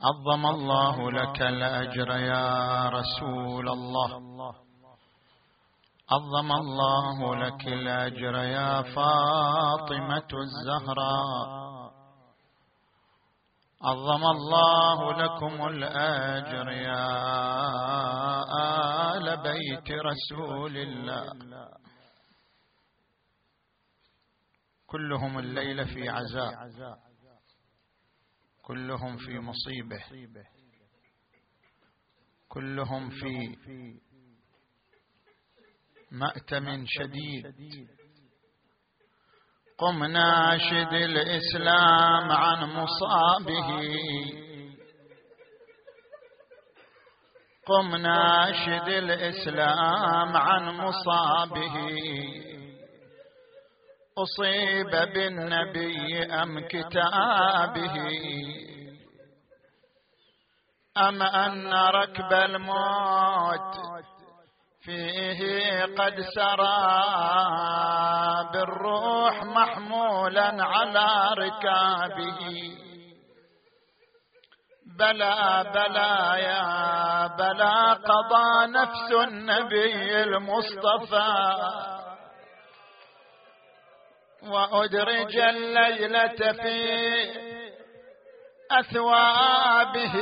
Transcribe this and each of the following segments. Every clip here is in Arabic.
عظم الله لك الأجر يا رسول الله. عظم الله لك الأجر يا فاطمة الزهراء. عظم الله لكم الأجر يا آل بيت رسول الله. كلهم الليلة في عزاء. كلهم في مصيبة. كلهم في مأتم شديد. قم ناشد الإسلام عن مصابه. قم ناشد الإسلام عن مصابه. أصيب بالنبي أم كتابه؟ أم أن ركب الموت فيه قد سرى بالروح محمولا على ركابه. بلى بلى يا بلى قضى نفس النبي المصطفى. وأدرج الليلة في أثوابه.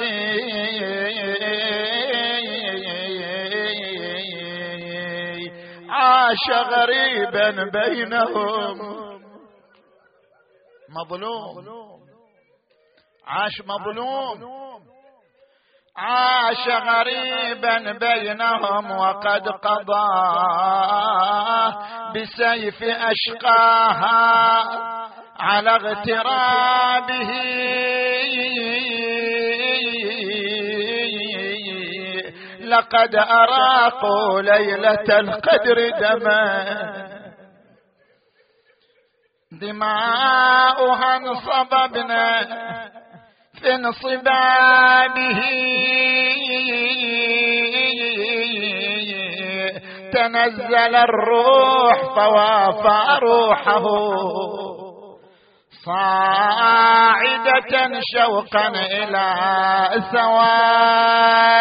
عاش غريبا بينهم. مظلوم. عاش مظلوم. عاش غريبا بينهم وقد قضى بسيف أشقاها على اغترابه. لقد أراقوا ليلة القدر دما دماؤها انصببنا انصبابه تنزل الروح فوافى روحه. صاعدة شوقا إلى سوايا.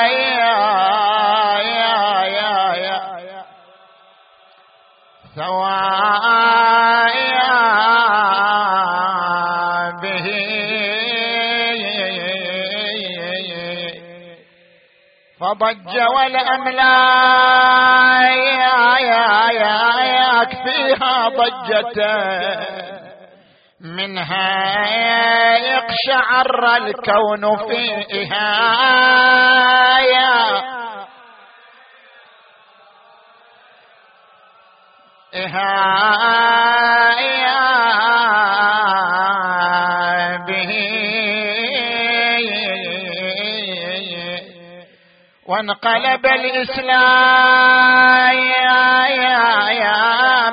يا يا يا سوايا. فضج والأملاك يكفيها ضجته منها يقشعر الكون فيها. إهايا وانقلب الإسلام.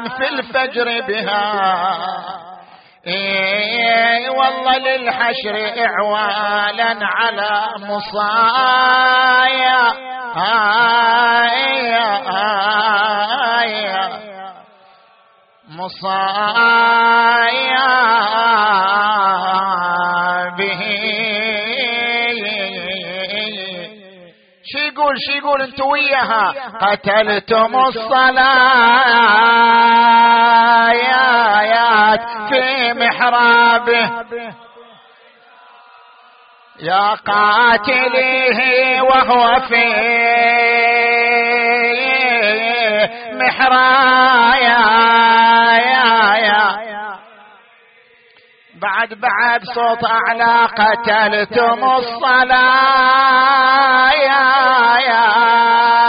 في الفجر بها. إيه والله للحشر إعوالا على مصايا. آية آية. مصايا. يقول شو يقول انت وياها قتلتم الصلاة في محرابه. يا قاتليه وهو في محرايا. بعد بعد صوت أعلى قتلتم الصلاة. يا يا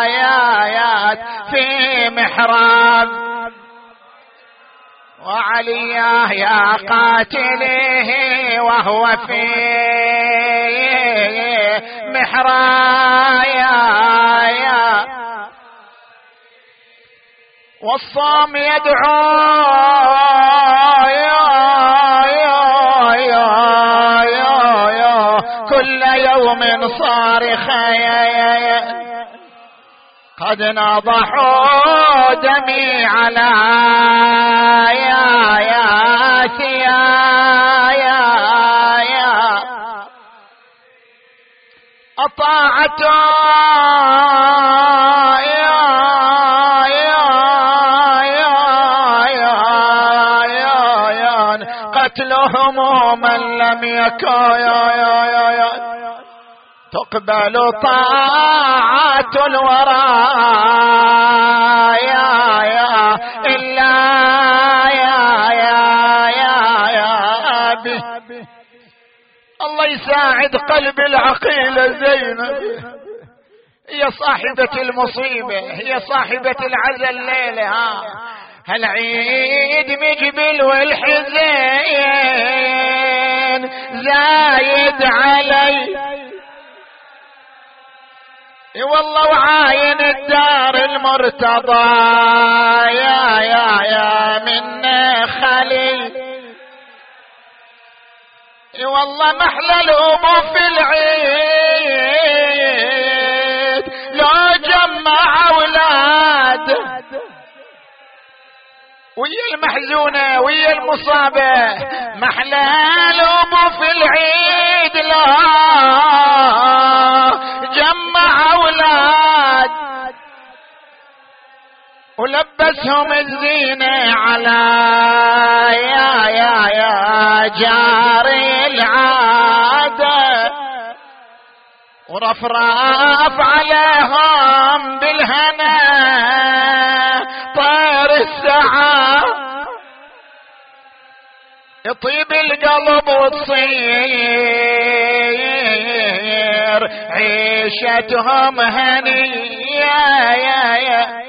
يا يا في محراب. وعلياه يا قاتله وهو في محرايا. والصام يدعو كل يوم يا قد نضحوا دمي على يا يا يا يا يا قتلهم من لم يكن. تقبل طاعة الورى يا يا إلا يا يا يا يا به الله يساعد قلب العقيلة زينب هي صاحبة المصيبة هي صاحبة العزل الليلة ها هالعيد مجبل والحزين زايد علي. إي والله وعاين الدار المرتضى. يا يا يا من خلي. إي والله محلى الأمور في العيد. لو جمع أولاد. ويا المحزونة ويا المصابة. محلى الأمور في العيد لا. ولبسهم الزينة على يا يا يا جاري العادة. ورفراف عليهم بالهنا. طير السحاب يطيب القلب وتصير عيشتهم هنية. يا يا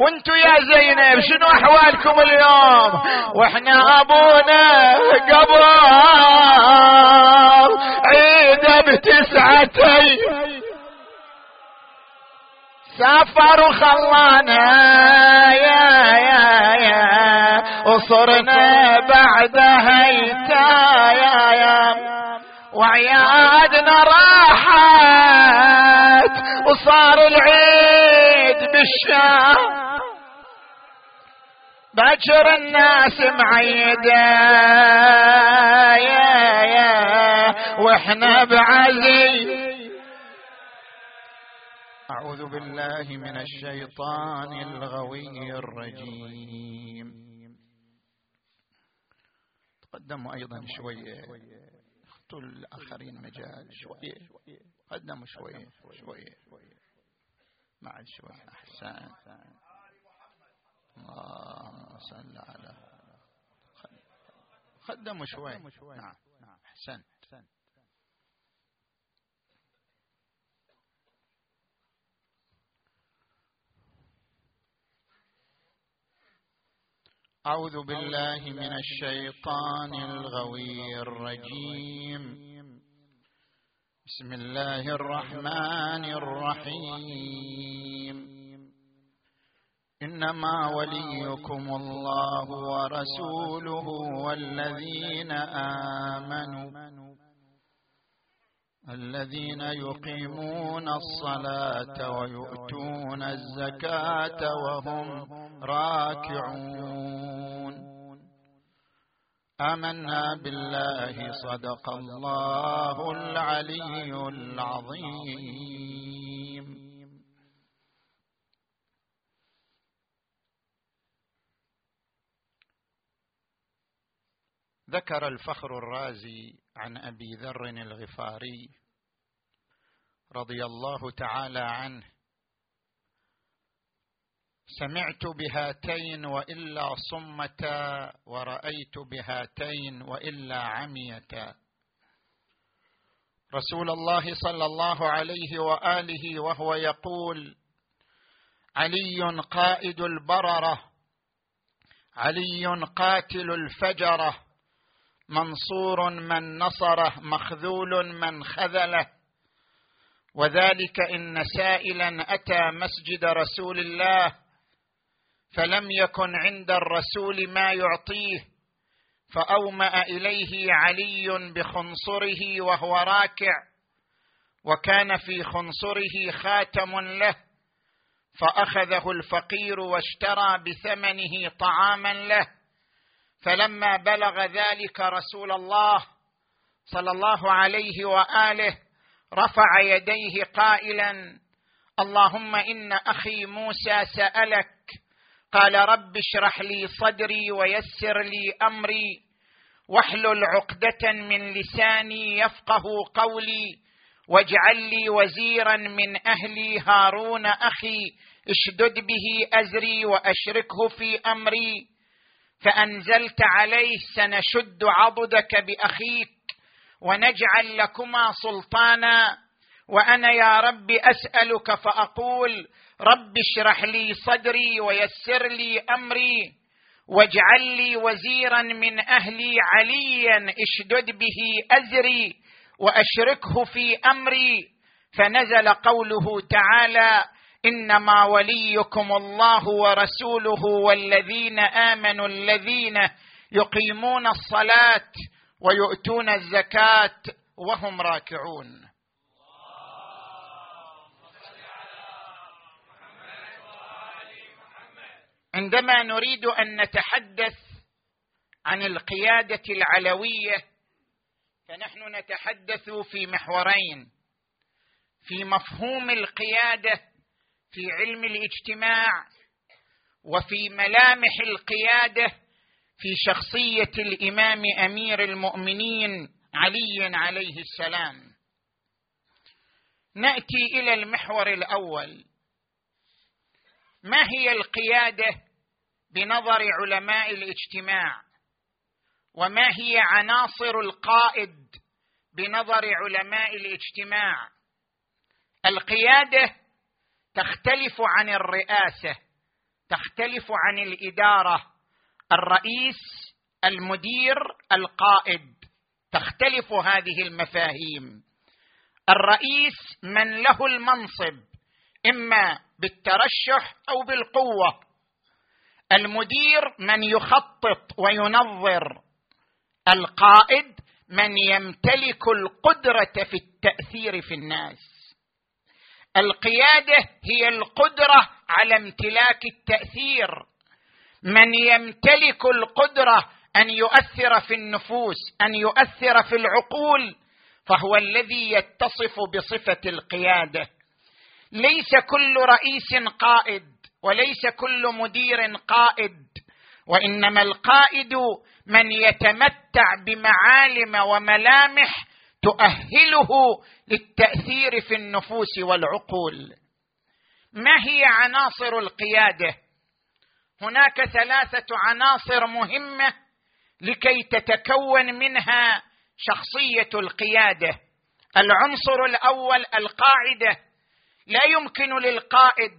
وانتو يا زينب شنو أحوالكم اليوم؟ وإحنا أبونا قبر عيد بتسعتي. سافر وخلانا. يا يا يا. وصرنا بعد هيتا. يا يا. وعيادنا راحت. وصار العيد بالشام. بكر الناس معيدة يا يا وإحنا بعزيز. أعوذ بالله من الشيطان الغوي الرجيم. تقدموا أيضا شوية. اخطوا الآخرين مجال شوية. قدموا شوية شوية. مع شوية أحسن. اللهم صل على قدموا شوية نعم. أحسن أعوذ بالله من الشيطان الغوي الرجيم. بسم الله الرحمن الرحيم. إنما وليكم الله ورسوله والذين آمنوا الذين يقيمون الصلاة ويؤتون الزكاة وهم راكعون. آمنا بالله صدق الله العلي العظيم. ذكر الفخر الرازي عن أبي ذر الغفاري رضي الله تعالى عنه. سمعت بهاتين وإلا صمتا ورأيت بهاتين وإلا عميتا. رسول الله صلى الله عليه وآله وهو يقول علي قائد البررة علي قاتل الفجرة. منصور من نصره مخذول من خذله. وذلك إن سائلا أتى مسجد رسول الله فلم يكن عند الرسول ما يعطيه. فأومأ إليه علي بخنصره وهو راكع وكان في خنصره خاتم له. فأخذه الفقير واشترى بثمنه طعاما له. فلما بلغ ذلك رسول الله صلى الله عليه وآله رفع يديه قائلا اللهم إن أخي موسى سألك قال رب اشرح لي صدري ويسر لي أمري واحلل عقدة من لساني يفقه قولي واجعل لي وزيرا من أهلي هارون أخي اشدد به أزري وأشركه في أمري. فانزلت عليه سنشد عضدك بأخيك ونجعل لكما سلطانا. وأنا يا رب أسألك فأقول رب اشرح لي صدري ويسر لي أمري واجعل لي وزيرا من أهلي عليا اشدد به أزري وأشركه في أمري. فنزل قوله تعالى إنما وليكم الله ورسوله والذين آمنوا الذين يقيمون الصلاة ويؤتون الزكاة وهم راكعون. عندما نريد أن نتحدث عن القيادة العلوية فنحن نتحدث في محورين في مفهوم القيادة في علم الاجتماع وفي ملامح القيادة في شخصية الإمام أمير المؤمنين علي عليه السلام. نأتي إلى المحور الأول. ما هي القيادة بنظر علماء الاجتماع؟ وما هي عناصر القائد بنظر علماء الاجتماع؟ القيادة تختلف عن الرئاسة تختلف عن الإدارة. الرئيس المدير القائد. تختلف هذه المفاهيم. الرئيس من له المنصب إما بالترشح أو بالقوة. المدير من يخطط وينظر. القائد من يمتلك القدرة في التأثير في الناس. القيادة هي القدرة على امتلاك التأثير. من يمتلك القدرة أن يؤثر في النفوس أن يؤثر في العقول فهو الذي يتصف بصفة القيادة. ليس كل رئيس قائد وليس كل مدير قائد وإنما القائد من يتمتع بمعالم وملامح تؤهله للتأثير في النفوس والعقول. ما هي عناصر القيادة؟ هناك ثلاثة عناصر مهمة لكي تتكون منها شخصية القيادة. العنصر الأول القاعدة. لا يمكن للقائد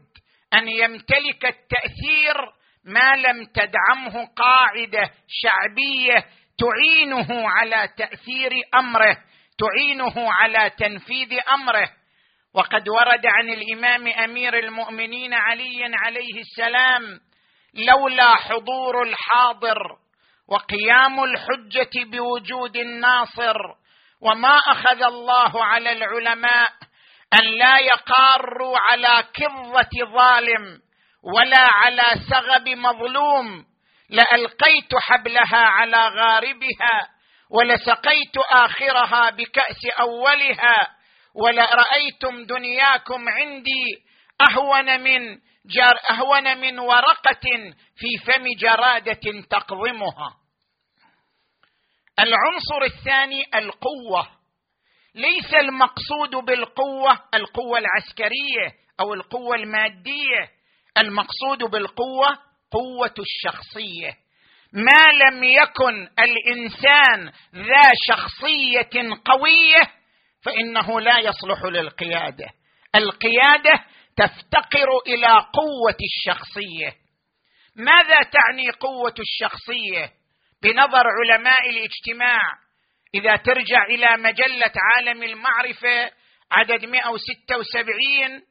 أن يمتلك التأثير ما لم تدعمه قاعدة شعبية تعينه على تأثير أمره. تعينه على تنفيذ أمره. وقد ورد عن الإمام أمير المؤمنين علي عليه السلام لولا حضور الحاضر وقيام الحجة بوجود الناصر وما أخذ الله على العلماء أن لا يقاروا على كظه ظالم ولا على سغب مظلوم. لألقيت حبلها على غاربها. ولسقيت آخرها بكأس أولها ولرأيتم دنياكم عندي أهون من جار أهون من ورقة في فم جرادة تقضمها. العنصر الثاني القوة. ليس المقصود بالقوة القوة العسكرية أو القوة المادية المقصود بالقوة قوة الشخصية. ما لم يكن الإنسان ذا شخصية قوية فإنه لا يصلح للقيادة. القيادة تفتقر إلى قوة الشخصية. ماذا تعني قوة الشخصية؟ بنظر علماء الاجتماع إذا ترجع إلى مجلة عالم المعرفة عدد 176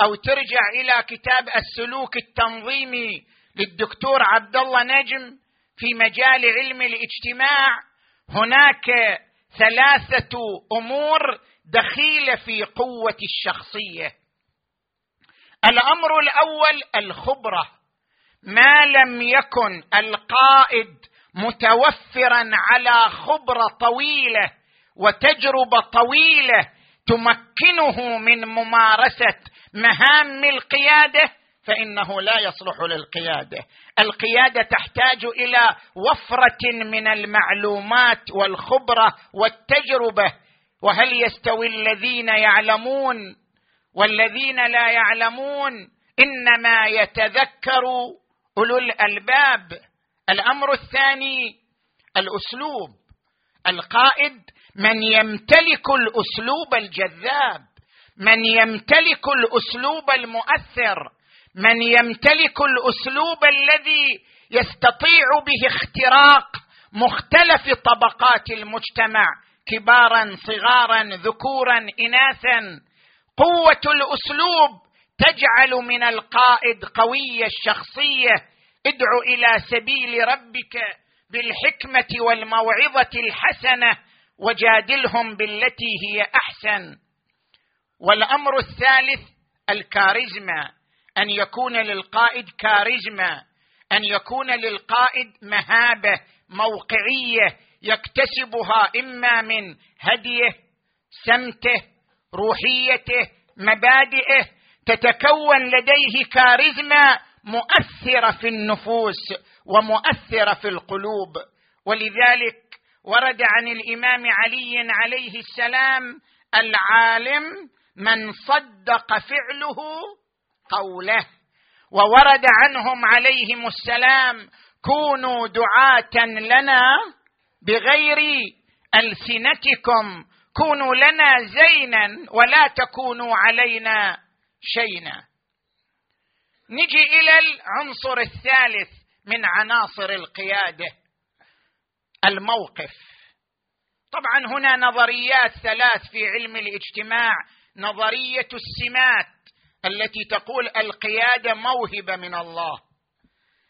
أو ترجع إلى كتاب السلوك التنظيمي للدكتور عبد الله نجم في مجال علم الاجتماع هناك ثلاثة أمور دخيلة في قوة الشخصية. الأمر الأول الخبرة. ما لم يكن القائد متوفرا على خبرة طويلة وتجربة طويلة تمكنه من ممارسة مهام القيادة فإنه لا يصلح للقيادة. القيادة تحتاج إلى وفرة من المعلومات والخبرة والتجربة. وهل يستوي الذين يعلمون والذين لا يعلمون؟ إنما يتذكر أولو الألباب. الأمر الثاني الأسلوب. القائد من يمتلك الأسلوب الجذاب. من يمتلك الأسلوب المؤثر. من يمتلك الأسلوب الذي يستطيع به اختراق مختلف طبقات المجتمع كبارا صغارا ذكورا إناثا. قوة الأسلوب تجعل من القائد قوي الشخصية. ادع إلى سبيل ربك بالحكمة والموعظة الحسنة وجادلهم بالتي هي أحسن. والأمر الثالث الكاريزما. أن يكون للقائد كاريزما أن يكون للقائد مهابة موقعية يكتسبها إما من هديه سمته روحيته مبادئه تتكون لديه كاريزما مؤثرة في النفوس ومؤثرة في القلوب. ولذلك ورد عن الإمام علي عليه السلام العالم من صدق فعله قوله وورد عنهم عليهم السلام كونوا دعاة لنا بغير ألسنتكم كونوا لنا زينا ولا تكونوا علينا شينا. نجي إلى العنصر الثالث من عناصر القيادة الموقف. طبعا هنا نظريات ثلاث في علم الاجتماع نظرية السمات. التي تقول القيادة موهبة من الله.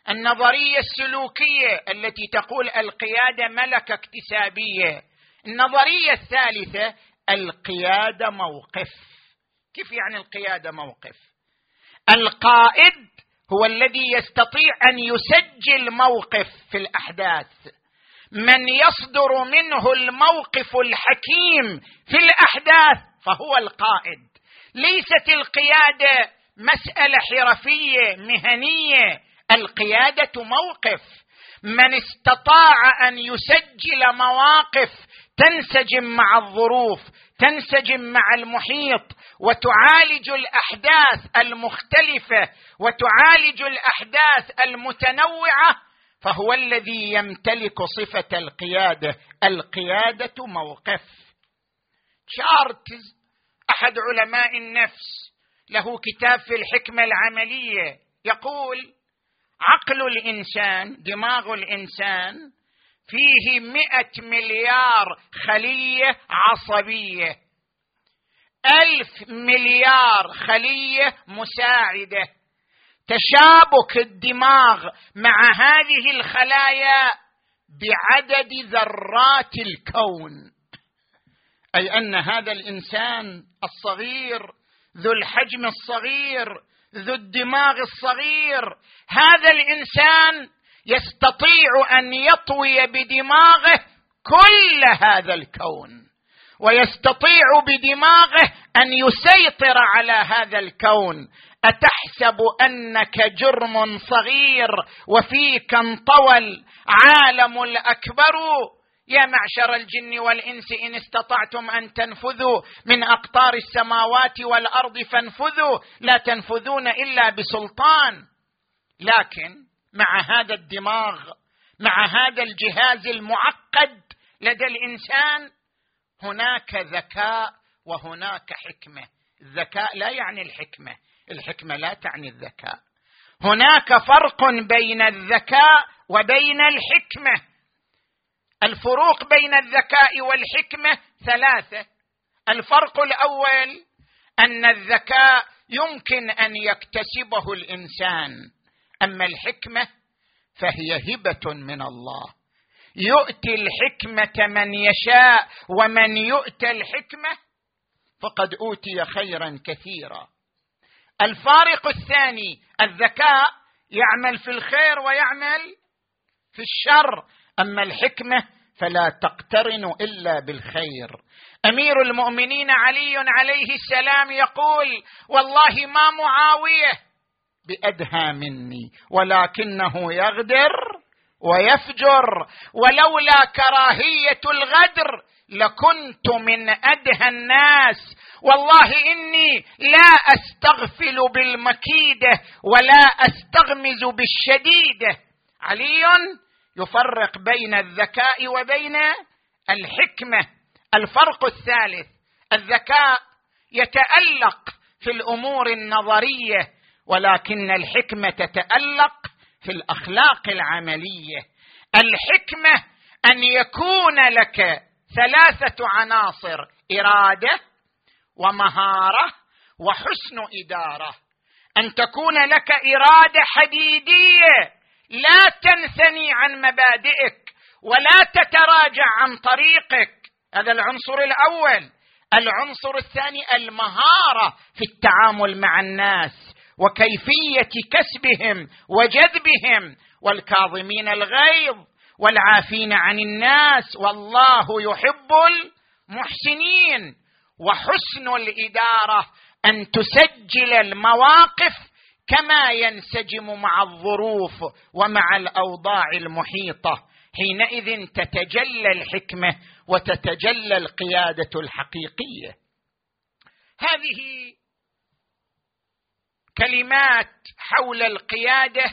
النظرية السلوكية التي تقول القيادة ملكة اكتسابية. النظرية الثالثة القيادة موقف. كيف يعني القيادة موقف؟ القائد هو الذي يستطيع أن يسجل موقف في الأحداث. من يصدر منه الموقف الحكيم في الأحداث فهو القائد. ليست القيادة مسألة حرفية مهنية. القيادة موقف. من استطاع أن يسجل مواقف تنسجم مع الظروف تنسجم مع المحيط وتعالج الأحداث المختلفة وتعالج الأحداث المتنوعة فهو الذي يمتلك صفة القيادة. القيادة موقف. شارتز أحد علماء النفس له كتاب في الحكمة العملية يقول عقل الإنسان دماغ الإنسان فيه مئة مليار خلية عصبية. ألف مليار خلية مساعدة. تشابك الدماغ مع هذه الخلايا بعدد ذرات الكون. أي أن هذا الإنسان الصغير ذو الحجم الصغير ذو الدماغ الصغير هذا الإنسان يستطيع أن يطوي بدماغه كل هذا الكون ويستطيع بدماغه أن يسيطر على هذا الكون. أتحسب أنك جرم صغير وفيك انطوى العالم الأكبر؟ يا معشر الجن والإنس إن استطعتم أن تنفذوا من أقطار السماوات والأرض فانفذوا لا تنفذون إلا بسلطان. لكن مع هذا الدماغ مع هذا الجهاز المعقد لدى الإنسان هناك ذكاء وهناك حكمة. الذكاء لا يعني الحكمة الحكمة لا تعني الذكاء. هناك فرق بين الذكاء وبين الحكمة. الفروق بين الذكاء والحكمة ثلاثة. الفرق الأول أن الذكاء يمكن أن يكتسبه الإنسان أما الحكمة فهي هبة من الله. يؤتي الحكمة من يشاء ومن يؤتى الحكمة فقد أوتي خيرا كثيرا. الفارق الثاني الذكاء يعمل في الخير ويعمل في الشر أما الحكمة فلا تقترن إلا بالخير. أمير المؤمنين علي عليه السلام يقول والله ما معاوية بأدهى مني ولكنه يغدر ويفجر ولولا كراهية الغدر لكنت من أدهى الناس. والله إني لا أستغفل بالمكيدة ولا أستغمز بالشديدة. علي يفرق بين الذكاء وبين الحكمة. الفرق الثالث الذكاء يتألق في الأمور النظرية ولكن الحكمة تتألق في الأخلاق العملية. الحكمة أن يكون لك ثلاثة عناصر إرادة ومهارة وحسن إدارة. أن تكون لك إرادة حديدية لا تنثني عن مبادئك ولا تتراجع عن طريقك. هذا العنصر الأول. العنصر الثاني المهارة في التعامل مع الناس وكيفية كسبهم وجذبهم. والكاظمين الغيظ والعافين عن الناس والله يحب المحسنين. وحسن الإدارة أن تسجل المواقف كما ينسجم مع الظروف ومع الأوضاع المحيطة حينئذ تتجلى الحكمة وتتجلى القيادة الحقيقية. هذه كلمات حول القيادة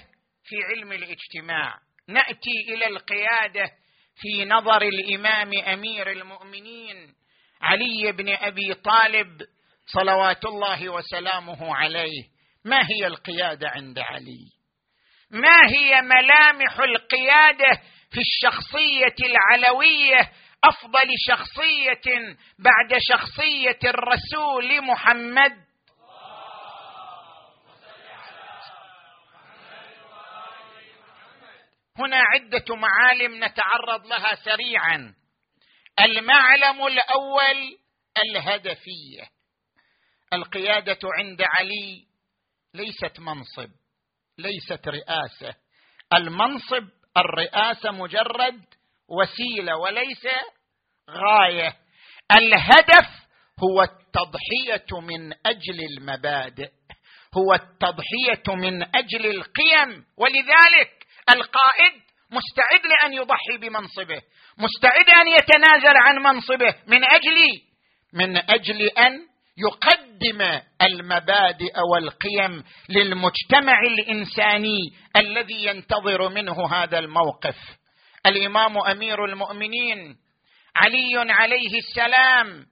في علم الاجتماع. نأتي إلى القيادة في نظر الإمام أمير المؤمنين علي بن أبي طالب صلوات الله وسلامه عليه. ما هي القيادة عند علي؟ ما هي ملامح القيادة في الشخصية العلوية أفضل شخصية بعد شخصية الرسول محمد؟ هنا عدة معالم نتعرض لها سريعا. المعلم الأول الهدفية. القيادة عند علي ليست منصب ليست رئاسة. المنصب الرئاسة مجرد وسيلة وليس غاية. الهدف هو التضحية من أجل المبادئ هو التضحية من أجل القيم. ولذلك القائد مستعد لأن يضحي بمنصبه مستعد أن يتنازل عن منصبه من أجل من أجل أن يقدم المبادئ والقيم للمجتمع الإنساني الذي ينتظر منه هذا الموقف. الإمام أمير المؤمنين علي عليه السلام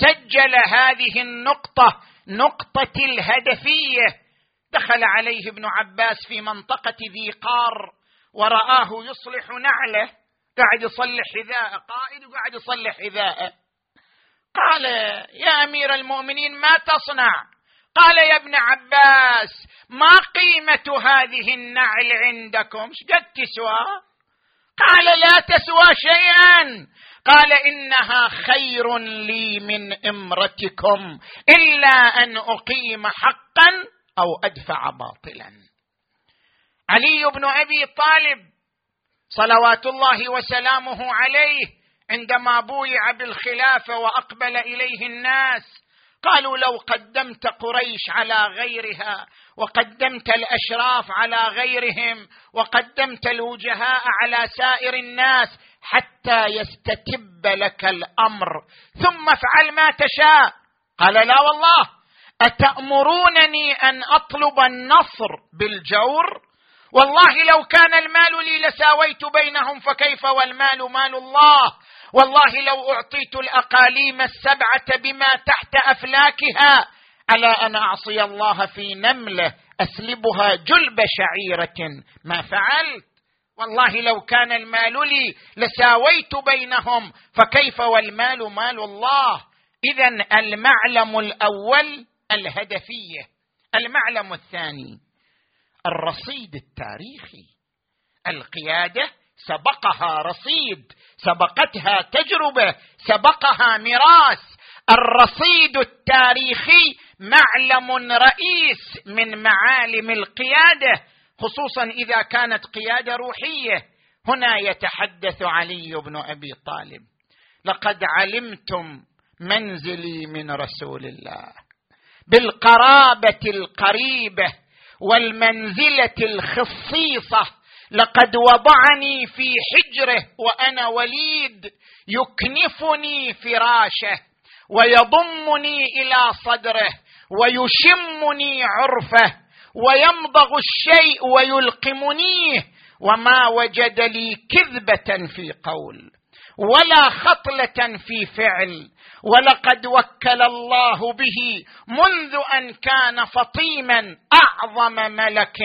سجل هذه النقطة نقطة الهدفية. دخل عليه ابن عباس في منطقة ذي قار ورآه يصلح نعله. قاعد يصلح حذاءه قائد وقاعد يصلح حذاءه. قال يا أمير المؤمنين ما تصنع؟ قال يا ابن عباس ما قيمة هذه النعل عندكم؟ قد تسوى؟ قال لا تسوى شيئا. قال إنها خير لي من امرتكم إلا أن أقيم حقا أو أدفع باطلا. علي بن أبي طالب صلوات الله وسلامه عليه عندما بويع بالخلافة وأقبل إليه الناس قالوا لو قدمت قريش على غيرها وقدمت الأشراف على غيرهم وقدمت الوجهاء على سائر الناس حتى يستتب لك الأمر. ثم افعل ما تشاء. قال لا والله. أتأمرونني أن أطلب النصر بالجور؟ والله لو كان المال لي لساويت بينهم فكيف والمال مال الله؟ والله لو أعطيت الأقاليم السبعة بما تحت أفلاكها على أن أعصي الله في نمله أسلبها جلب شعيرة. ما فعلت؟ والله لو كان المال لي لساويت بينهم فكيف والمال مال الله؟ اذا المعلم الأول الهدفيه المعلم الثاني الرصيد التاريخي. القيادة سبقها رصيد سبقتها تجربة سبقها ميراث. الرصيد التاريخي معلم رئيس من معالم القيادة خصوصا إذا كانت قيادة روحية. هنا يتحدث علي بن أبي طالب. لقد علمتم منزلي من رسول الله. بالقرابة القريبة والمنزلة الخصيصة لقد وضعني في حجره وأنا وليد يكنفني فراشه ويضمني إلى صدره ويشمني عرفه ويمضغ الشيء ويلقمنيه وما وجد لي كذبة في قول ولا خطلة في فعل ولقد وكل الله به منذ أن كان فطيما أعظم ملك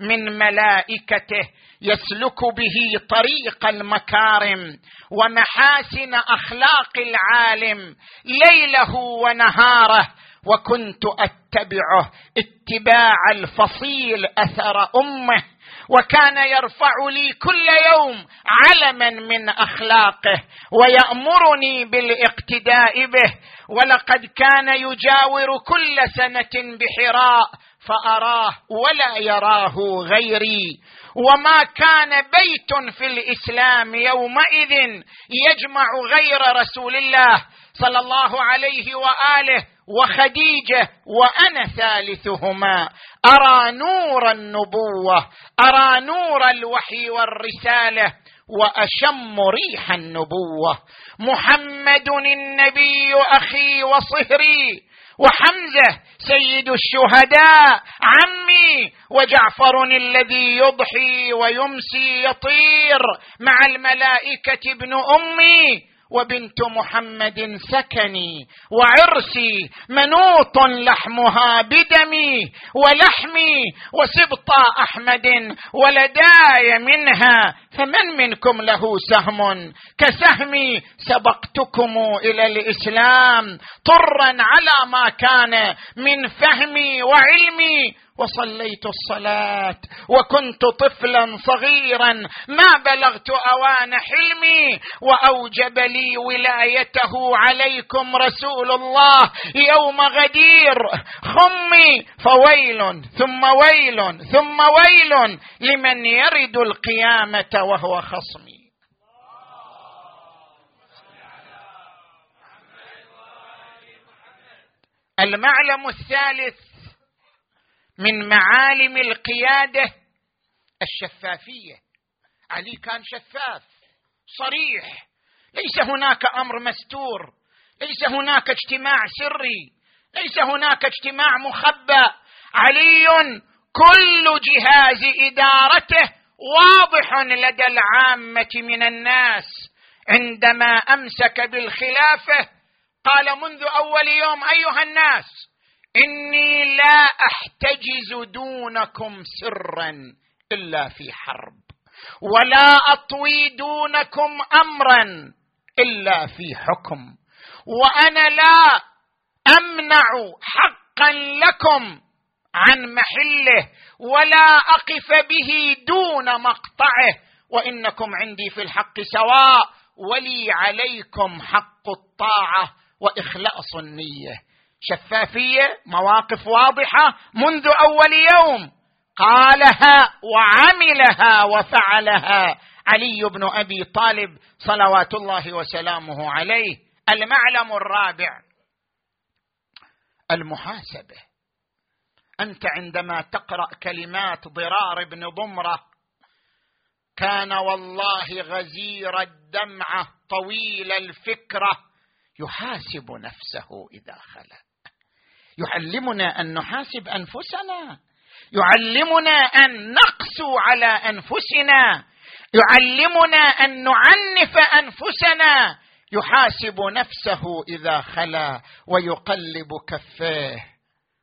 من ملائكته يسلك به طريق المكارم ومحاسن أخلاق العالم ليله ونهاره وكنت أتبعه اتباع الفصيل أثر أمه وكان يرفع لي كل يوم علما من أخلاقه ويأمرني بالاقتداء به. ولقد كان يجاور كل سنة بحراء فأراه ولا يراه غيري. وما كان بيت في الإسلام يومئذ يجمع غير رسول الله. صلى الله عليه وآله وخديجة وأنا ثالثهما. أرى نور النبوة أرى نور الوحي والرسالة وأشم ريح النبوة. محمد النبي أخي وصهري وحمزة سيد الشهداء عمي وجعفر الذي يضحي ويمسي يطير مع الملائكة ابن أمي وبنت محمد سكني وعرسي منوط لحمها بدمي ولحمي وسبط أحمد ولداي منها فمن منكم له سهم؟ كسهمي سبقتكم إلى الإسلام طرا على ما كان من فهمي وعلمي وصليت الصلاة وكنت طفلا صغيرا. ما بلغت أوان حلمي وأوجب لي ولايته عليكم رسول الله يوم غدير. خمي فويل ثم ويل ثم ويل لمن يرد القيامة وهو خصمي. المعلم الثالث من معالم القيادة الشفافية. علي كان شفاف صريح. ليس هناك أمر مستور. ليس هناك اجتماع سري. ليس هناك اجتماع مخبى علي كل جهاز إدارته واضح لدى العامة من الناس. عندما أمسك بالخلافة قال منذ أول يوم أيها الناس إني لا أحتجز دونكم سرا إلا في حرب ولا أطوي دونكم امرا إلا في حكم وأنا لا أمنع حقا لكم عن محله ولا أقف به دون مقطعه وإنكم عندي في الحق سواء ولي عليكم حق الطاعة وإخلاص النية. شفافية مواقف واضحة منذ أول يوم. قالها وعملها وفعلها علي بن أبي طالب صلوات الله وسلامه عليه. المعلم الرابع المحاسبة. أنت عندما تقرأ كلمات ضرار بن ضمرة كان والله غزير الدمعة طويل الفكرة يحاسب نفسه إذا خلا يعلمنا أن نحاسب أنفسنا. يعلمنا أن نقسو على أنفسنا. يعلمنا أن نعنف أنفسنا. يحاسب نفسه إذا خلا ويقلب كفيه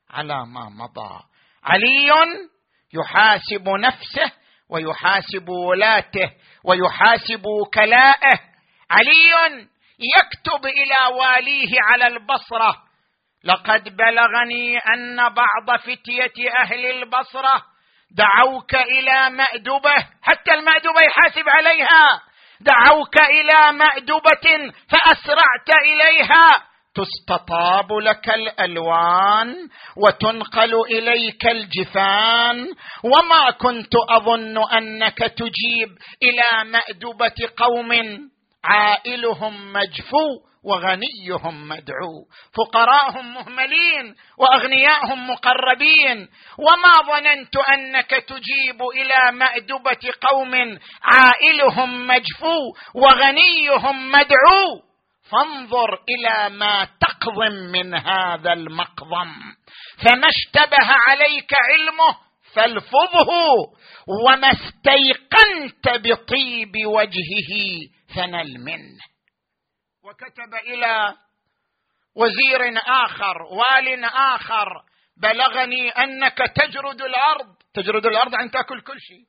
على ما مضى. علي يحاسب نفسه ويحاسب ولاته ويحاسب وكلائه علي يكتب إلى واليه على البصرة. لقد بلغني أن بعض فتية أهل البصرة دعوك إلى مأدبة حتى المأدبة يحاسب عليها. دعوك إلى مأدبة فأسرعت إليها. تستطاب لك الألوان وتنقل إليك الجفان. وما كنت أظن أنك تجيب إلى مأدبة قوم عائلهم مجفو. وغنيهم مدعو. فقراهم مهملين واغنياهم مقربين. وما ظننت أنك تجيب إلى مأدبة قوم عائلهم مجفو وغنيهم مدعو. فانظر إلى ما تقضم من هذا المقضم. فما اشتبه عليك علمه فالفظه وما استيقنت بطيب وجهه فنل منه. وكتب إلى وزير آخر وال آخر بلغني أنك تجرد الأرض. تجرد الأرض عن تأكل كل شيء.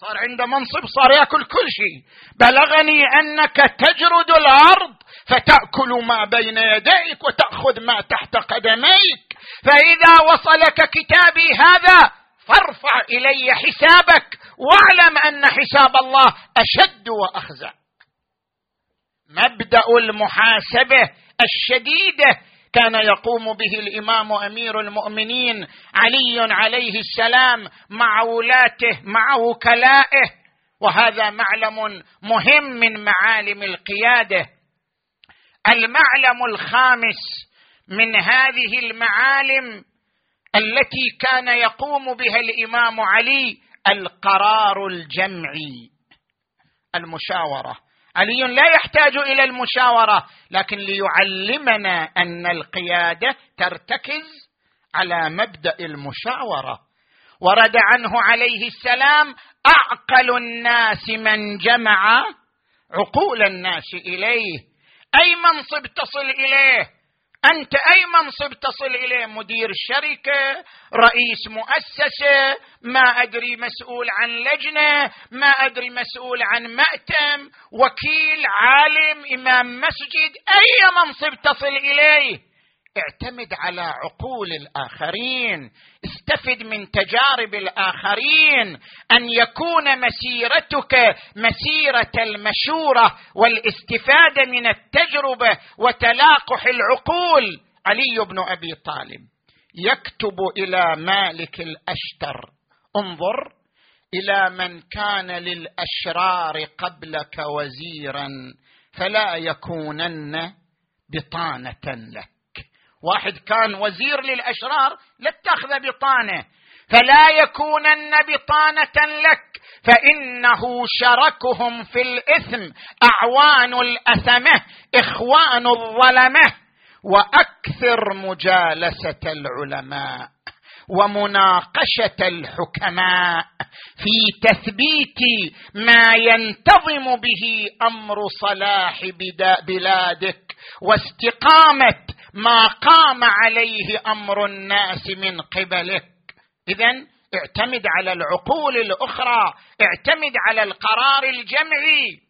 صار عنده منصب صار يأكل كل شيء. بلغني أنك تجرد الأرض فتأكل ما بين يديك وتأخذ ما تحت قدميك. فإذا وصلك كتابي هذا فارفع إلي حسابك واعلم أن حساب الله أشد واخزع مبدأ المحاسبة الشديدة كان يقوم به الإمام أمير المؤمنين علي عليه السلام مع ولاته مع وكلائه وهذا معلم مهم من معالم القيادة. المعلم الخامس من هذه المعالم التي كان يقوم بها الإمام علي القرار الجمعي المشاورة. علي لا يحتاج إلى المشاورة لكن ليعلمنا أن القيادة ترتكز على مبدأ المشاورة. ورد عنه عليه السلام أعقل الناس من جمع عقول الناس إليه. أي منصب تصل إليه؟ أنت اي منصب تصل إليه مدير شركة رئيس مؤسسة ما أدري مسؤول عن لجنة ما أدري مسؤول عن مأتم وكيل عالم إمام مسجد اي منصب تصل إليه. اعتمد على عقول الآخرين. استفد من تجارب الآخرين. أن يكون مسيرتك مسيرة المشورة والاستفادة من التجربة وتلاقح العقول. علي بن أبي طالب. يكتب إلى مالك الأشتر. انظر إلى من كان للأشرار قبلك وزيرا فلا يكونن بطانة لك. واحد كان وزير للأشرار لاتخذ بطانة. فلا يكونن بطانة لك فإنه شركهم في الإثم أعوان الأثمة إخوان الظلمة. وأكثر مجالسة العلماء ومناقشة الحكماء في تثبيت ما ينتظم به أمر صلاح بلادك واستقامة ما قام عليه أمر الناس من قبلك. اذا اعتمد على العقول الأخرى اعتمد على القرار الجمعي.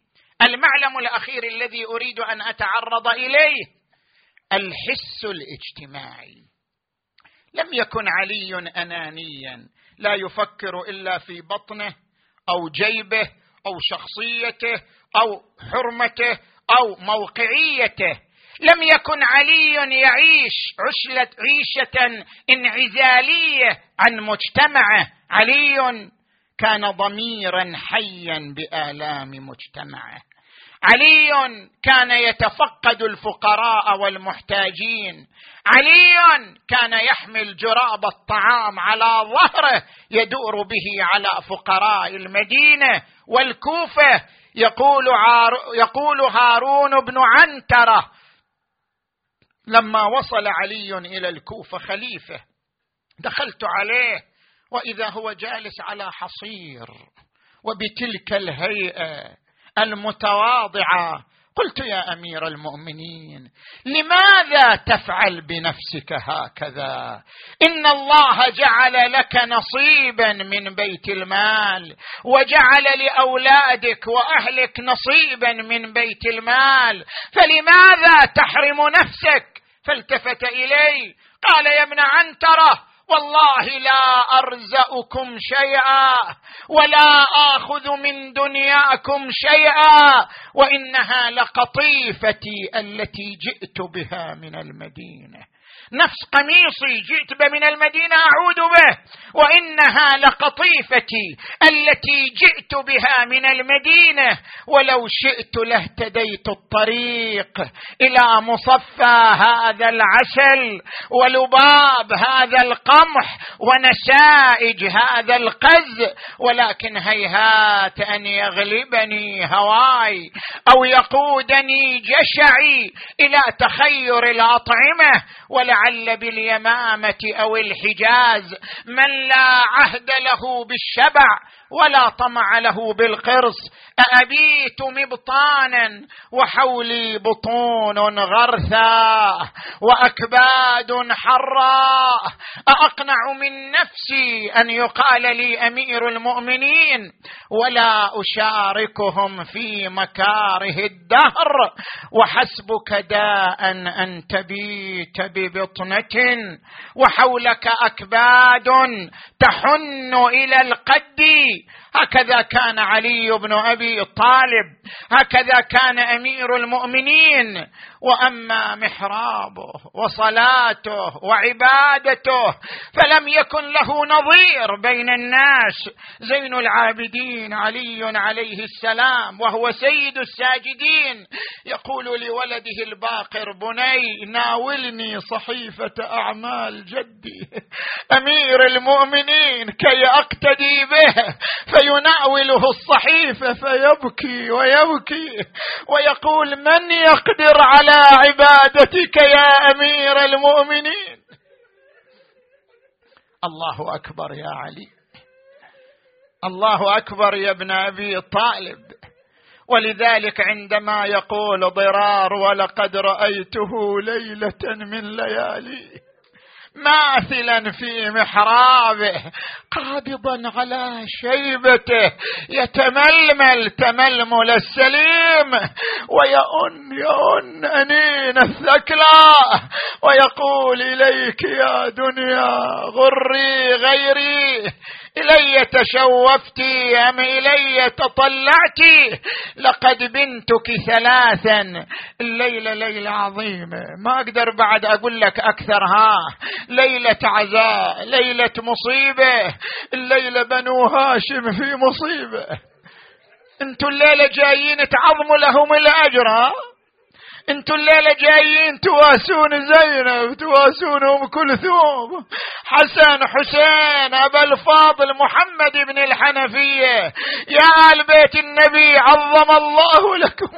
المعلم الأخير الذي أريد أن أتعرض إليه الحس الاجتماعي. لم يكن علي انانيا لا يفكر إلا في بطنه أو جيبه أو شخصيته أو حرمته أو موقعيته. لم يكن علي يعيش عشلة عيشة انعزالية عن مجتمعه. علي كان ضميرا حيا بآلام مجتمعه. علي كان يتفقد الفقراء والمحتاجين. علي كان يحمل جراب الطعام على ظهره يدور به على فقراء المدينة والكوفة. يقول, يقول هارون بن عنترة لما وصل علي إلى الكوفة خليفة دخلت عليه وإذا هو جالس على حصير وبتلك الهيئة المتواضعة قلت يا أمير المؤمنين لماذا تفعل بنفسك هكذا؟ إن الله جعل لك نصيبا من بيت المال وجعل لأولادك وأهلك نصيبا من بيت المال فلماذا تحرم نفسك؟ فالتفت الي قال يا ابن عنترة والله لا أرزأكم شيئا ولا آخذ من دنياكم شيئا وإنها لقطيفتي التي جئت بها من المدينة. نفس قميصي جئت به من المدينة أعود به وإنها لقطيفتي التي جئت بها من المدينة ولو شئت لاهتديت الطريق إلى مصفى هذا العسل ولباب هذا القمح ونسائج هذا القز ولكن هيهات أن يغلبني هواي أو يقودني جشعي إلى تخير الأطعمة ولا لعل باليمامة أو الحجاز من لا عهد له بالشبع ولا طمع له بالقرص. أأبيت مبطانا وحولي بطون غرثا وأكباد حراء أأقنع من نفسي أن يقال لي أمير المؤمنين. ولا أشاركهم في مكاره الدهر. وحسبك داء أن تبيت ببطنة. وحولك أكباد تحن إلى القد. هكذا كان علي بن أبي طالب هكذا كان أمير المؤمنين وأما محرابه وصلاته وعبادته فلم يكن له نظير بين الناس. زين العابدين علي عليه السلام وهو سيد الساجدين. يقول لولده الباقر بني ناولني صحيفة أعمال جدي. أمير المؤمنين كي أقتدي به. فيناوله الصحيفة فيبكي ويبكي. ويقول من يقدر على عبادتك يا أمير المؤمنين. الله أكبر يا علي. الله أكبر يا ابن أبي طالب. ولذلك عندما يقول ضرار ولقد رأيته ليلة من ليالي. ماثلا في محرابه قابضا على شيبته يتململ تململ السليم ويؤن يؤن أنين الثكلى ويقول إليك يا دنيا غري غيري إلي تشوفت أم إلي تطلعت؟ لقد بنتك ثلاثا الليلة ليله عظيمه ما أقدر بعد أقول لك أكثر ها ليلة عزاء ليلة مصيبة الليلة بنو هاشم في مصيبة. أنتوا الليلة جايين تعظموا لهم الأجر أنتوا الليلة جايين تواسون زينب تواسون ام كلثوم حسن حسين أبا الفاضل محمد بن الحنفية. يا آل بيت النبي عظم الله لكم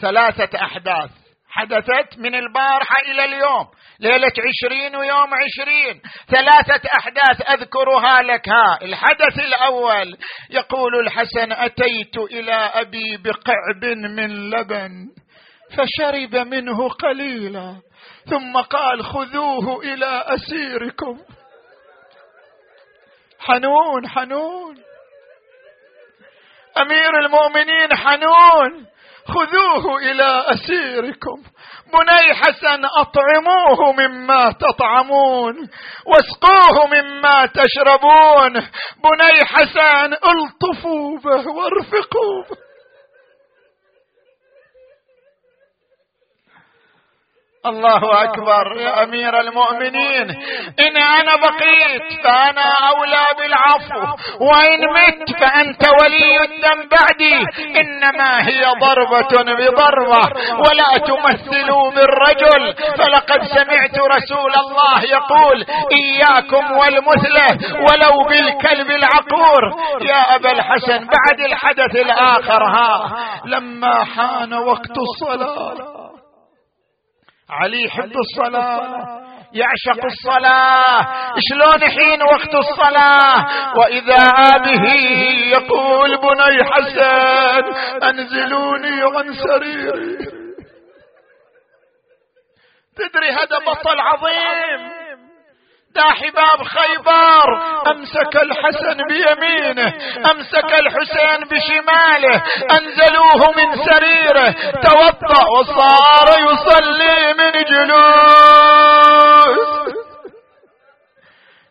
ثلاثة أحداث. حدثت من البارحة إلى اليوم. ليلة عشرين ويوم عشرين. ثلاثة أحداث أذكرها لك. ها الحدث الأول. يقول الحسن أتيت إلى أبي بقعب من لبن فشرب منه قليلا. ثم قال خذوه إلى أسيركم. حنون حنون. أمير المؤمنين حنون. خذوه إلى أسيركم. بني حسن أطعموه مما تطعمون. واسقوه مما تشربون. بني حسن الطفوا به وارفقوا به الله أكبر يا أمير المؤمنين. إن أنا بقيت فأنا أولى بالعفو. وإن مت فأنت ولي الدم بعدي. إنما هي ضربة بضربة. ولا تمثلوا بالرجل. فلقد سمعت رسول الله يقول إياكم والمثلة ولو بالكلب العقور. يا أبا الحسن بعد الحدث الآخر ها لما حان وقت الصلاة. علي يحب الصلاة يعشق الصلاة. شلون حين وقت الصلاة؟ وإذا به يقول بني حسن أنزلوني عن سريري. تدري هذا بطل عظيم. داحي باب خيبر. أمسك الحسن بيمينه أمسك الحسين بشماله أنزلوه من سريره. توضا وصار يصلي من جلوس.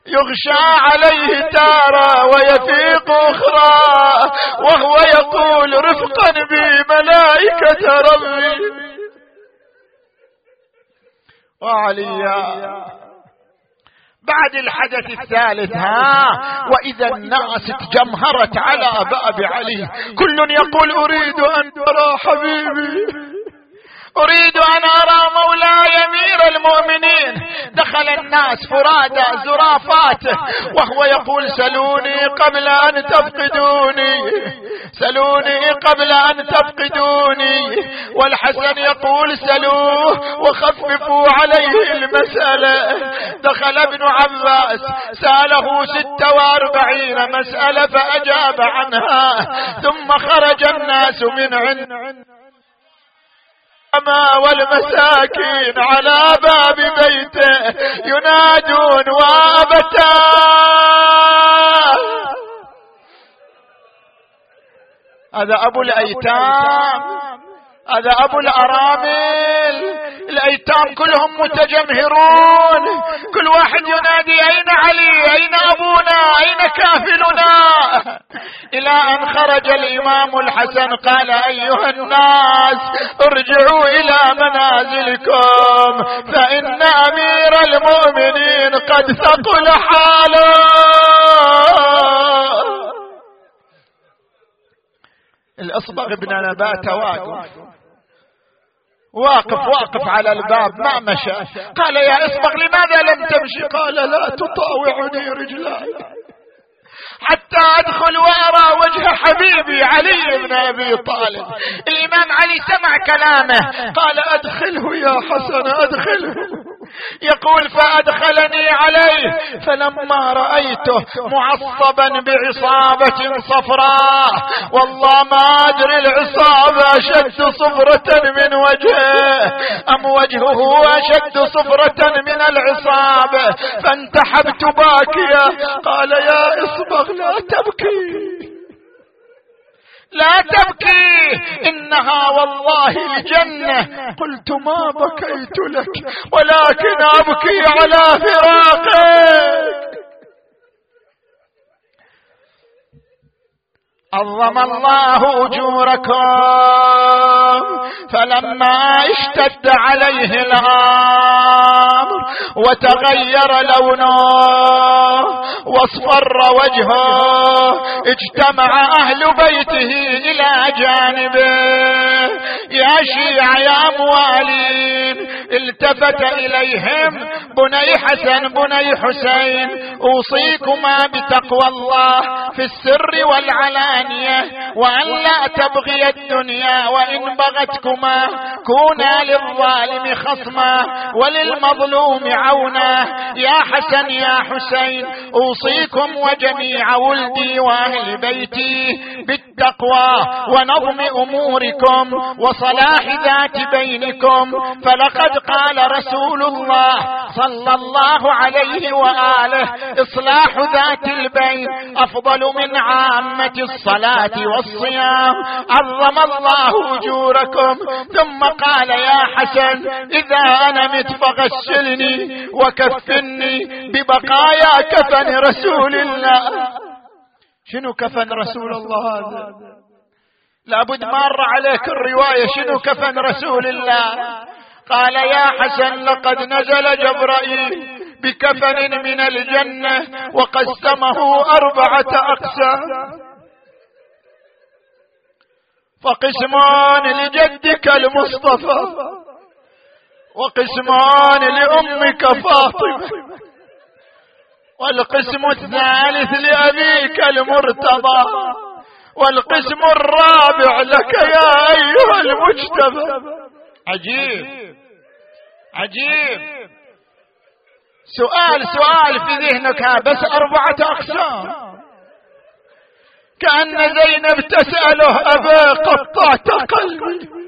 يغشى عليه تارة ويفيق أخرى وهو يقول رفقا بي ملائكة ربي. وعليا. بعد الحدث الثالث ها؟ وإذا الناس تجمهرت على باب علي كل يقول أريد أن ترى حبيبي. أريد أن أرى مولاي أمير المؤمنين. دخل الناس فرادى زرافات وهو يقول سلوني قبل أن تفقدوني. سلوني قبل أن تفقدوني. والحسن يقول سلوه وخففوا عليه المسألة. دخل ابن عباس سأله ست وأربعين مسألة فأجاب عنها. ثم خرج الناس من عند والمساكين على باب بيته ينادون وابتا. هذا أبو الأيتام. هذا أبو الأرامل. الأيتام كلهم متجمهرون. كل واحد ينادي أين علي؟ أين أبونا؟ أين كافلنا؟ إلى أن خرج الإمام الحسن قال أيها الناس ارجعوا إلى منازلكم فإن أمير المؤمنين قد ثقل حاله. الأصبغ بن نبات واقف. واقف واقف على الباب ما مشى. قال يا اصبغ لماذا لم تمشي؟ قال لا تطاوعني رجلاي. حتى أدخل وأرى وجه حبيبي علي بن أبي طالب. الإمام علي سمع كلامه. قال أدخله يا حسن أدخله. يقول فأدخلني عليه. فلما رأيته معصبا بعصابة صفراء. والله ما أدري العصابة أشد صفرة من وجهه أم وجهه أشد صفرة من العصابة. فانتحبت باكيا. قال يا إصبغ لا تبكي. لا تبكي. إنها والله الجنه قلت ما بكيت لك ولكن أبكي على فراقك. عظم الله أجوركم. فلما اشتد عليه الامر وتغير لونه. واصفر وجهه. اجتمع أهل بيته إلى جانبه. يا شيع يا موالين التفت إليهم بني حسن بني حسين. أوصيكما بتقوى الله في السر والعلانية وأن لا تبغي الدنيا وإن بغتكما. كونا للظالم خصما وللمظلوم عونا. يا حسن يا حسين أوصيكم وجميع ولدي وأهل بيتي بالتقوى ونظم أموركم وصلاح ذات بينكم. فلقد قال رسول الله صلى الله عليه وآله إصلاح ذات البين أفضل من عامة الصلاة والصيام. عظم الله أجوركم. ثم قال يا حسن إذا أنا مت فغسلني وكفني ببقايا كفن رسول الله. شنو كفن رسول الله هذا؟ لابد مر عليك الرواية شنو كفن رسول الله؟ قال يا حسن لقد نزل جبرائيل بكفن من الجنة وقسمه أربعة أقسام. فقسمان لجدك المصطفى. وقسمان لأمك فاطمة. والقسم الثالث لأبيك المرتضى. والقسم الرابع لك يا أيها المجتبى. عجيب. عجيب. سؤال سؤال في ذهنك بس أربعة أقسام. كأن زينب تسأله أبا قطعت قلبي.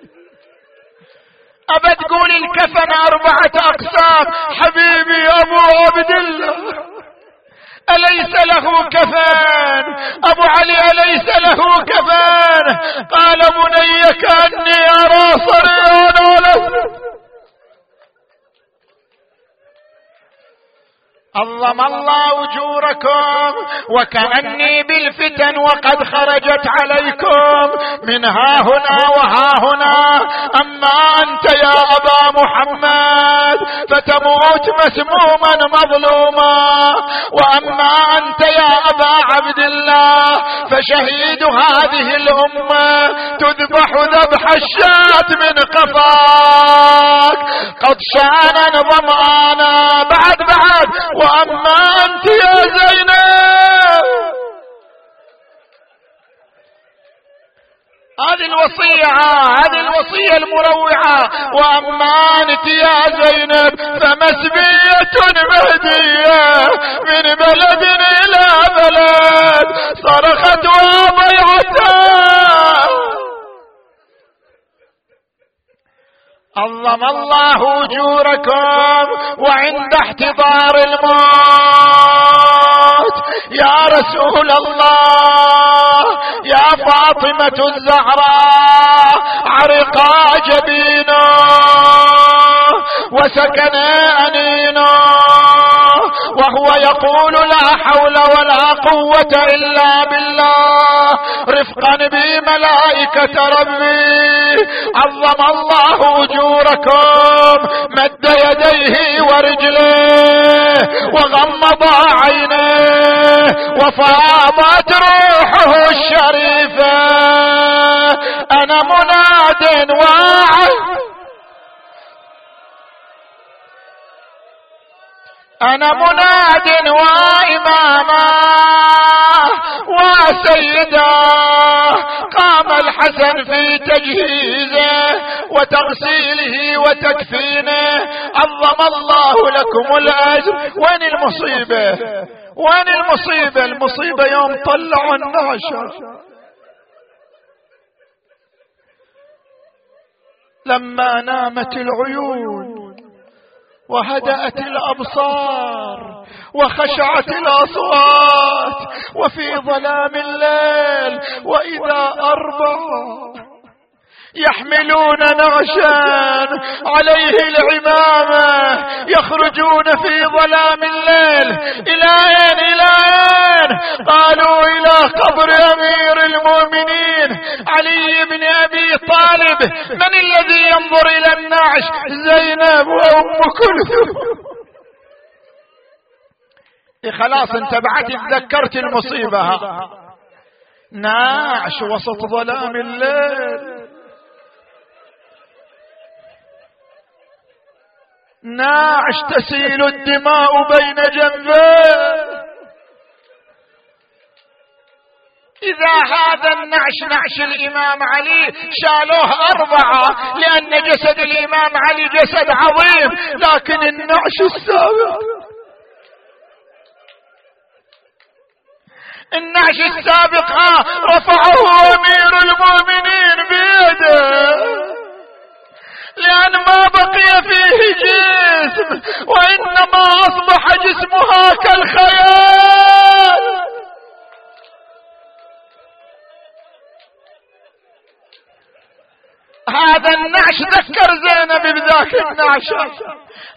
أبا تقول الكفن أربعة أقسام. حبيبي أبو عبد الله أليس له كفان أبو علي أليس له كفان قال بني كأني أرى صريعا عظم الله أجوركم وكأني بالفتن وقد خرجت عليكم. من ها هنا وها هنا. أما أنت يا أبا محمد فتموت مسموما مظلوما. وأما أنت يا أبا عبد الله فشهيد هذه الأمة تذبح ذبح الشاة من قفاك. قد شانا ظمآنا بعد بعد. واما انت يا زينب. هذه الوصية هذه الوصية المروعة. وأما أنت يا زينب فمسبية مهدية. من بلد إلى بلد صرخت وضيعتها عظم الله أجوركم وعند احتضار الموت. يا رسول الله يا فاطمة الزهراء عرقا جبينا وسكن أنينا. وهو يقول لا حول ولا قوة إلا بالله. رفقا بملائكة ربي. عظم الله أجوركم. مد يديه ورجليه وغمض عينيه. وفاضت روحه الشريفة. أنا مناد واعظ أنا مناد وإماما وسيدا. قام الحسن في تجهيزه وتغسيله وتكفينه. عظم الله لكم الأجر. وين المصيبة؟ وين المصيبة؟ المصيبة يوم طلعوا النعشه لما نامت العيون. وهدأت الأبصار وخشعت الأصوات وفي ظلام الليل وإذا أربع يحملون نعشان عليه العمامة يخرجون في ظلام الليل. إلى أين إلى أين قالوا إلى قبر أمير المؤمنين علي بن أبي طالب من الذي ينظر إلى النعش؟ زينب وأم كلثوم. إيه خلاص انتبعت تذكرت المصيبة. ناعش وسط ظلام الليل. ناعش تسيل الدماء بين جنبيه. إذا هذا النعش نعش الإمام علي شالوه أربعة لأن جسد الإمام علي جسد عظيم لكن النعش السابق النعش السابق رفعه أمير المؤمنين بيده. لأن ما بقي فيه جسم وإنما أصبح جسمها كالخيال. هذا النعش ذكر زينب بذاك النعش.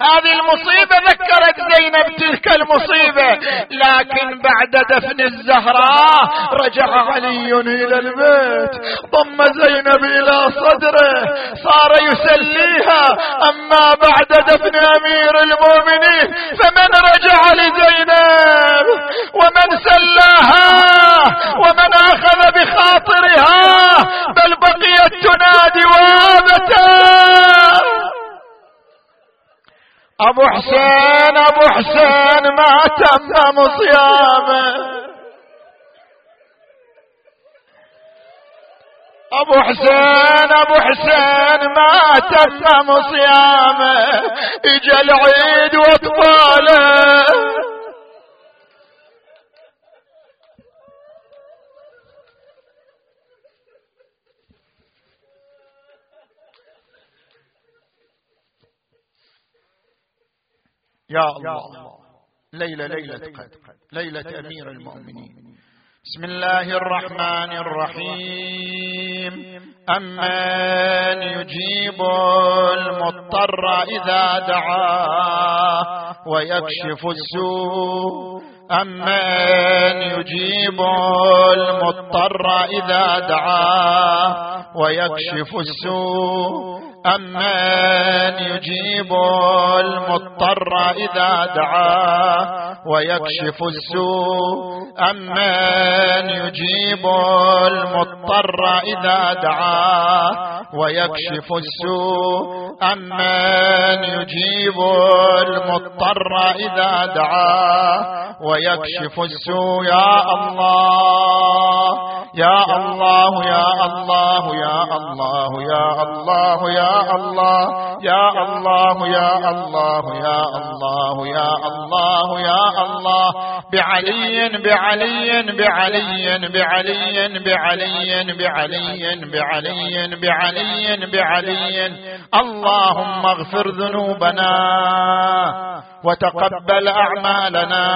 هذه المصيبة ذكرت زينب تلك المصيبة. لكن بعد دفن الزهراء رجع علي إلى البيت. ضم زينب إلى صدره. صار يسليها. أما بعد دفن أمير المؤمنين فمن رجع لزينب؟ ومن سلاها؟ ومن أخذ بخاطرها؟ بل وابتا أبو حسين أبو حسين ما تم صيامة. أبو حسين أبو حسين ما تمم صيامة. إجا العيد وأطفاله. يا الله. ليلة ليلة قدر ليلة أمير المؤمنين. بسم الله الرحمن الرحيم. أمن يجيب المضطر إذا دعاه ويكشف السوء. أمن يجيب المضطر إذا دعاه ويكشف السوء. أمن يجيب المضطر إذا دعاه ويكشف السوء. أمن يجيب المضطر إذا دعاه ويكشف السوء. أمن يجيب المضطر إذا دعاه ويكشف السوء. يا الله يا الله يا الله يا الله يا الله يا الله يا الله يا الله يا الله يا الله يا الله بعلي بعلي بعلي بعلي بعلي بعلي بعلي بعلي بعلي. اللهم اغفر ذنوبنا وتقبل أعمالنا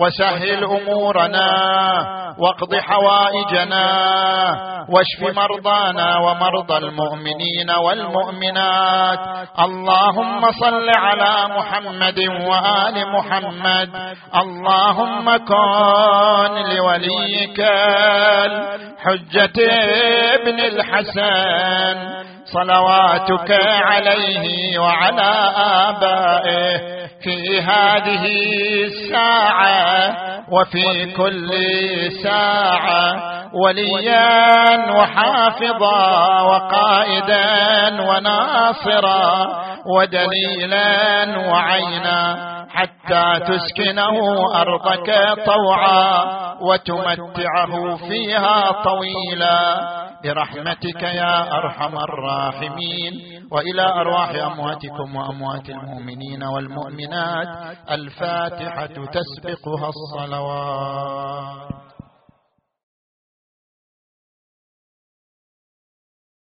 وسهل أمورنا واقض حوائجنا واشف مرضانا ومرضى المؤمنين والمؤمنات. اللهم صل على محمد وآل محمد. اللهم كن لوليك الحجة ابن الحسن صلواتك عليه وعلى آبائه في هذه الساعة وفي كل ساعة وليا وحافظا وقائدا وناصرا ودليلا وعينا. حتى تسكنه أرضك طوعا وتمتعه فيها طويلا. برحمتك يا أرحم الراحمين. وإلى أرواح أمواتكم وأموات المؤمنين والمؤمنات. الفاتحة تسبقها الصلوات.